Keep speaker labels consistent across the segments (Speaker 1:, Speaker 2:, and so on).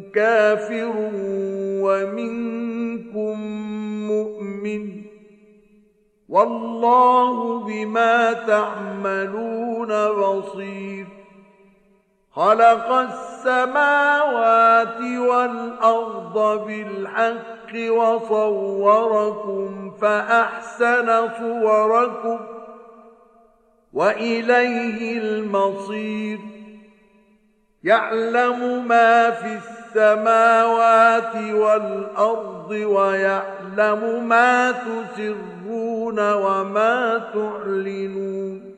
Speaker 1: كافر ومنكم مؤمن والله بما تعملون بصير خلق السماوات والأرض بالحق وصوركم فأحسن صوركم وإليه المصير يعلم ما في السماوات والأرض ويعلم ما تسرون وما تعلنون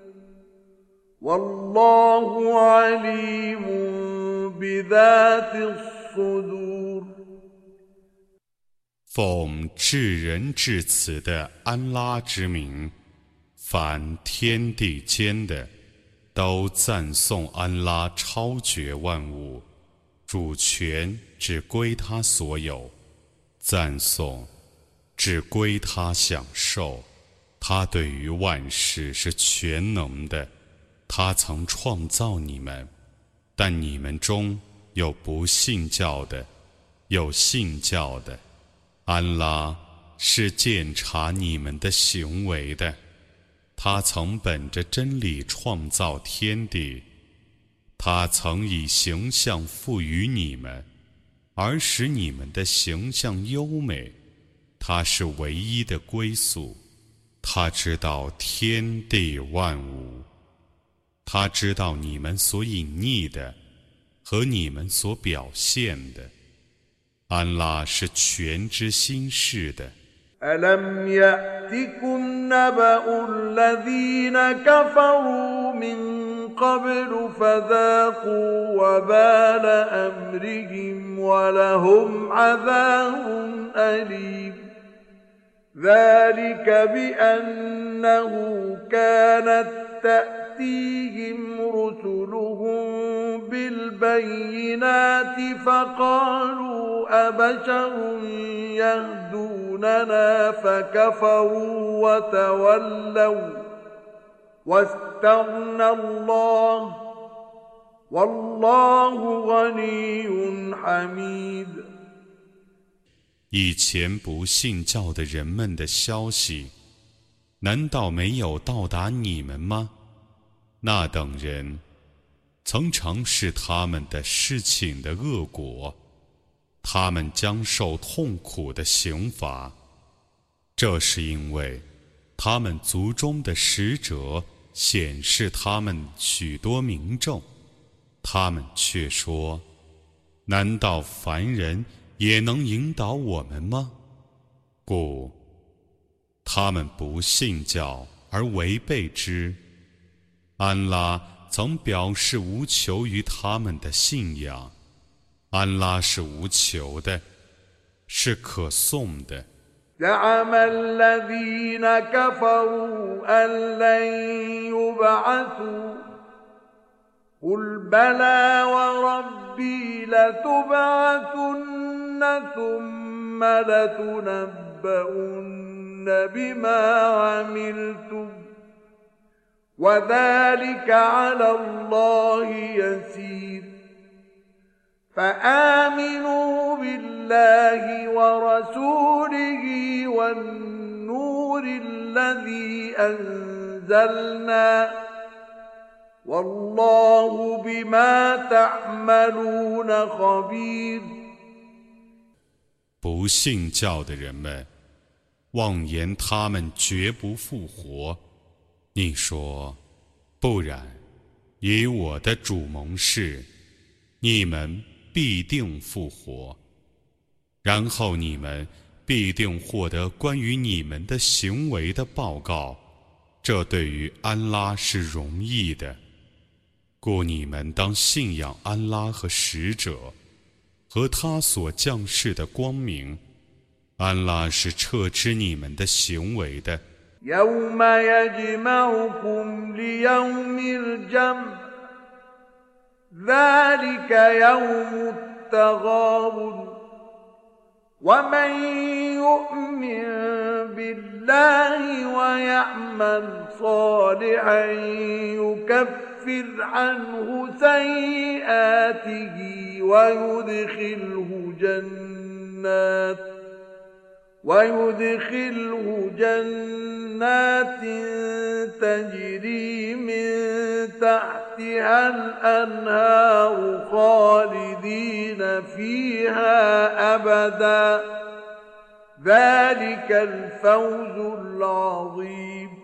Speaker 1: والله عليم بذات الصدور
Speaker 2: 奉至仁至慈的安拉之名，凡天地间的，都赞颂安拉超绝万物， 主权只归他所有，赞颂只归他享受。他对于万事是全能的。他曾创造你们，但你们中有不信教的，有信教的。安拉是检查你们的行为的。他曾本着真理创造天地，他曾以形象赋予你们，而使你们的形象优美。他是唯一的归宿，他知道天地万物。他知道你们所隐匿的和你们所表现的，安拉是全知心事的。
Speaker 1: ألم يأتكم نبأ الذين كفروا من قبل فذاقوا وبال أمرهم ولهم عذاب أليم. ذلك بأنه كانت تأتيهم رسلهم بالبينات فقالوا أبشر يهدوننا فكفروا وتولوا واستغنى الله والله غني حميد
Speaker 2: 以前不信教的人们的消息，难道没有到达你们吗？那等人曾尝试他们的事情的恶果，他们将受痛苦的刑罚。这是因为他们族中的使者 显示他们许多民众，他们却说：“难道凡人也能引导我们吗？”故他们不信教而违背之。安拉曾表示无求于他们的信仰，安拉是无求的，是可颂的。
Speaker 1: زعم الذين كفروا أن لن يبعثوا. قل بلى وربي لتبعثن ثم لتنبؤن بما عملتم. وذلك على الله يسير. فآمنوا بالله ورسوله والنور الذي أنزلنا والله بما تعملون خبير
Speaker 2: 不信教的人们妄言他们绝不复活。你说，不然，以我的主盟誓，你们必定复活，然后你们 必定获得关于你们的行为的报告。这对于安拉是容易的，故你们当信仰安拉和使者，和他所降世的光明。安拉是撤知你们的行为的。
Speaker 1: ومن يؤمن بالله ويعمل صالحا يكفر عنه سيئاته ويدخله جنات ويدخله جنات تجري من تحتها الأنهار خالدين فيها أبدا. ذلك الفوز العظيم.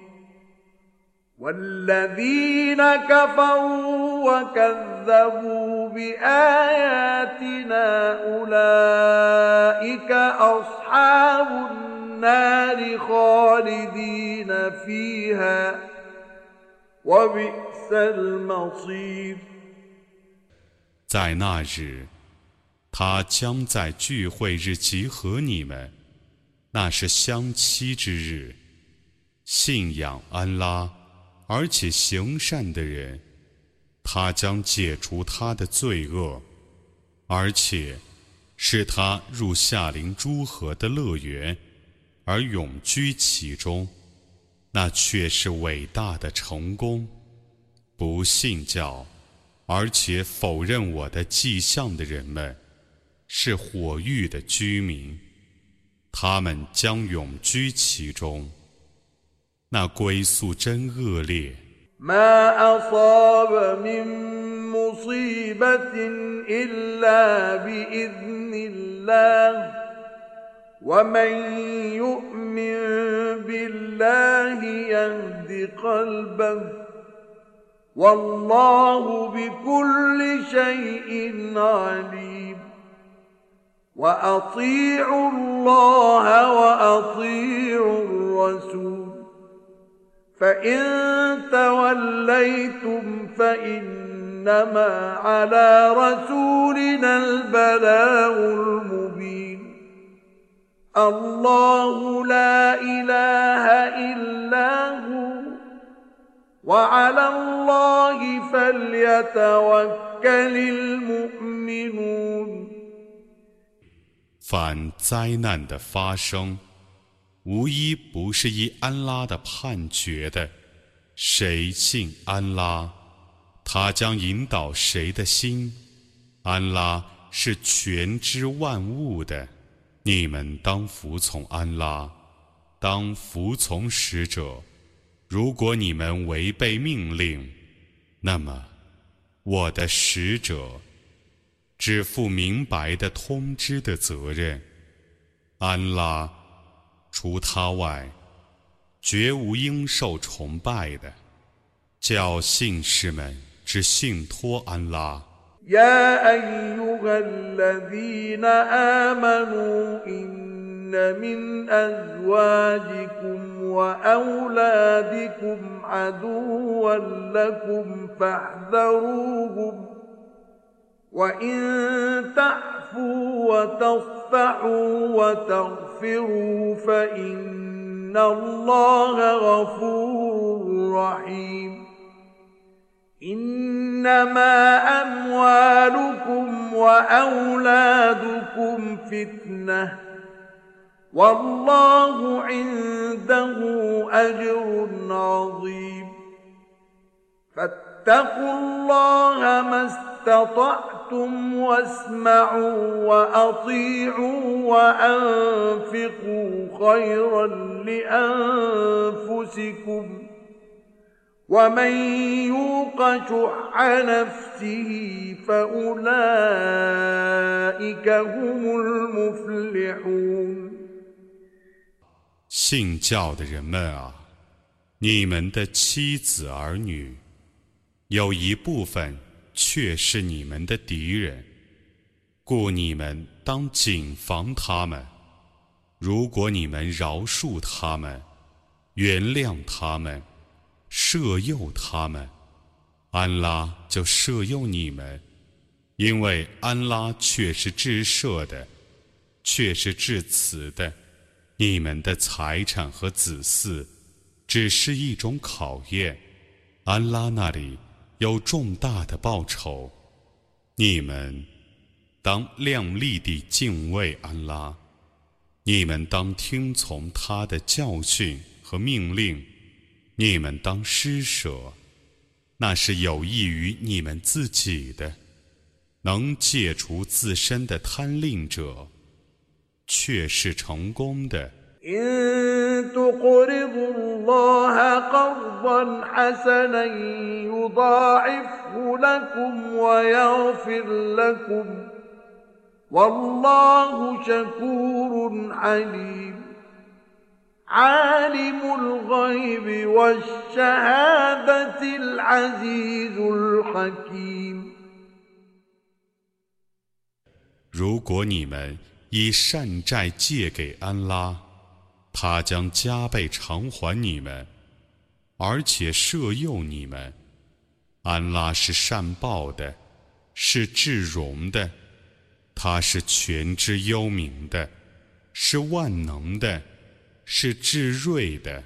Speaker 1: والذين كفروا وكذبوا بآياتنا أولئك أصحاب النار خالدين فيها وبئس المصير
Speaker 2: 在那日，他将在聚会日集合你们，那是相期之日。信仰安拉。 而且行善的人，他将解除他的罪恶，而且使他入夏林诸河的乐园，而永居其中，那却是伟大的成功。不信教，而且否认我的迹象的人们，是火域的居民，他们将永居其中。那归宿真恶劣。
Speaker 1: ما أصاب من مصيبة إلا بإذن الله ومن يؤمن بالله يهد قلبه والله بكل شيء عليم وأطيعوا الله وأطيعوا الرسول فإن توليتم فإنما على رسولنا البلاغ المبين الله لا إله إلا هو وعلى الله فليتوكل المؤمنون
Speaker 2: 凡灾难的发生。 无一不是依安拉的判决的，谁信安拉，他将引导谁的心。安拉是全知万物的，你们当服从安拉，当服从使者。如果你们违背命令，那么我的使者只负明白的通知的责任。安拉。除他外，绝无应受崇拜的。叫信士们只信托安拉。
Speaker 1: يا أيها الذين آمنوا إن من أزواجكم وأولادكم عدوا لكم فاحذروهم وإن تعفوا وتصفحوا وتغفروا فإن الله غفور رحيم. إنما أموالكم وأولادكم فتنة. والله عنده أجر عظيم. فاتقوا الله ما استطعتم واسمعوا وأطيعوا وأنفقوا خيرا لأنفسكم ومن يوق شح نفسه فأولئك هم المفلحون
Speaker 2: 信教的人们啊，你们的妻子儿女，有一部分 却是你们的敌人，故你们当谨防他们。如果你们饶恕他们，原谅他们，赦诱他们，安拉就赦诱你们，因为安拉却是至赦的，却是至慈的。你们的财产和子嗣，只是一种考验。安拉那里有重大的报酬，你们当亮丽地敬畏安拉，你们当听从他的教训和命令，你们当施舍，那是有益于你们自己的。能戒除自身的贪吝者，却是成功的。
Speaker 1: إن تقرضوا الله قرضا حسنا يضاعفه لكم ويغفر لكم والله شكور حليم عالم الغيب والشهادة العزيز الحكيم
Speaker 2: 如果你们以善债借给安拉。 他将加倍偿还你们，而且赦宥你们。安拉是善报的，是至荣的，他是全知幽冥的，是万能的，是至睿的。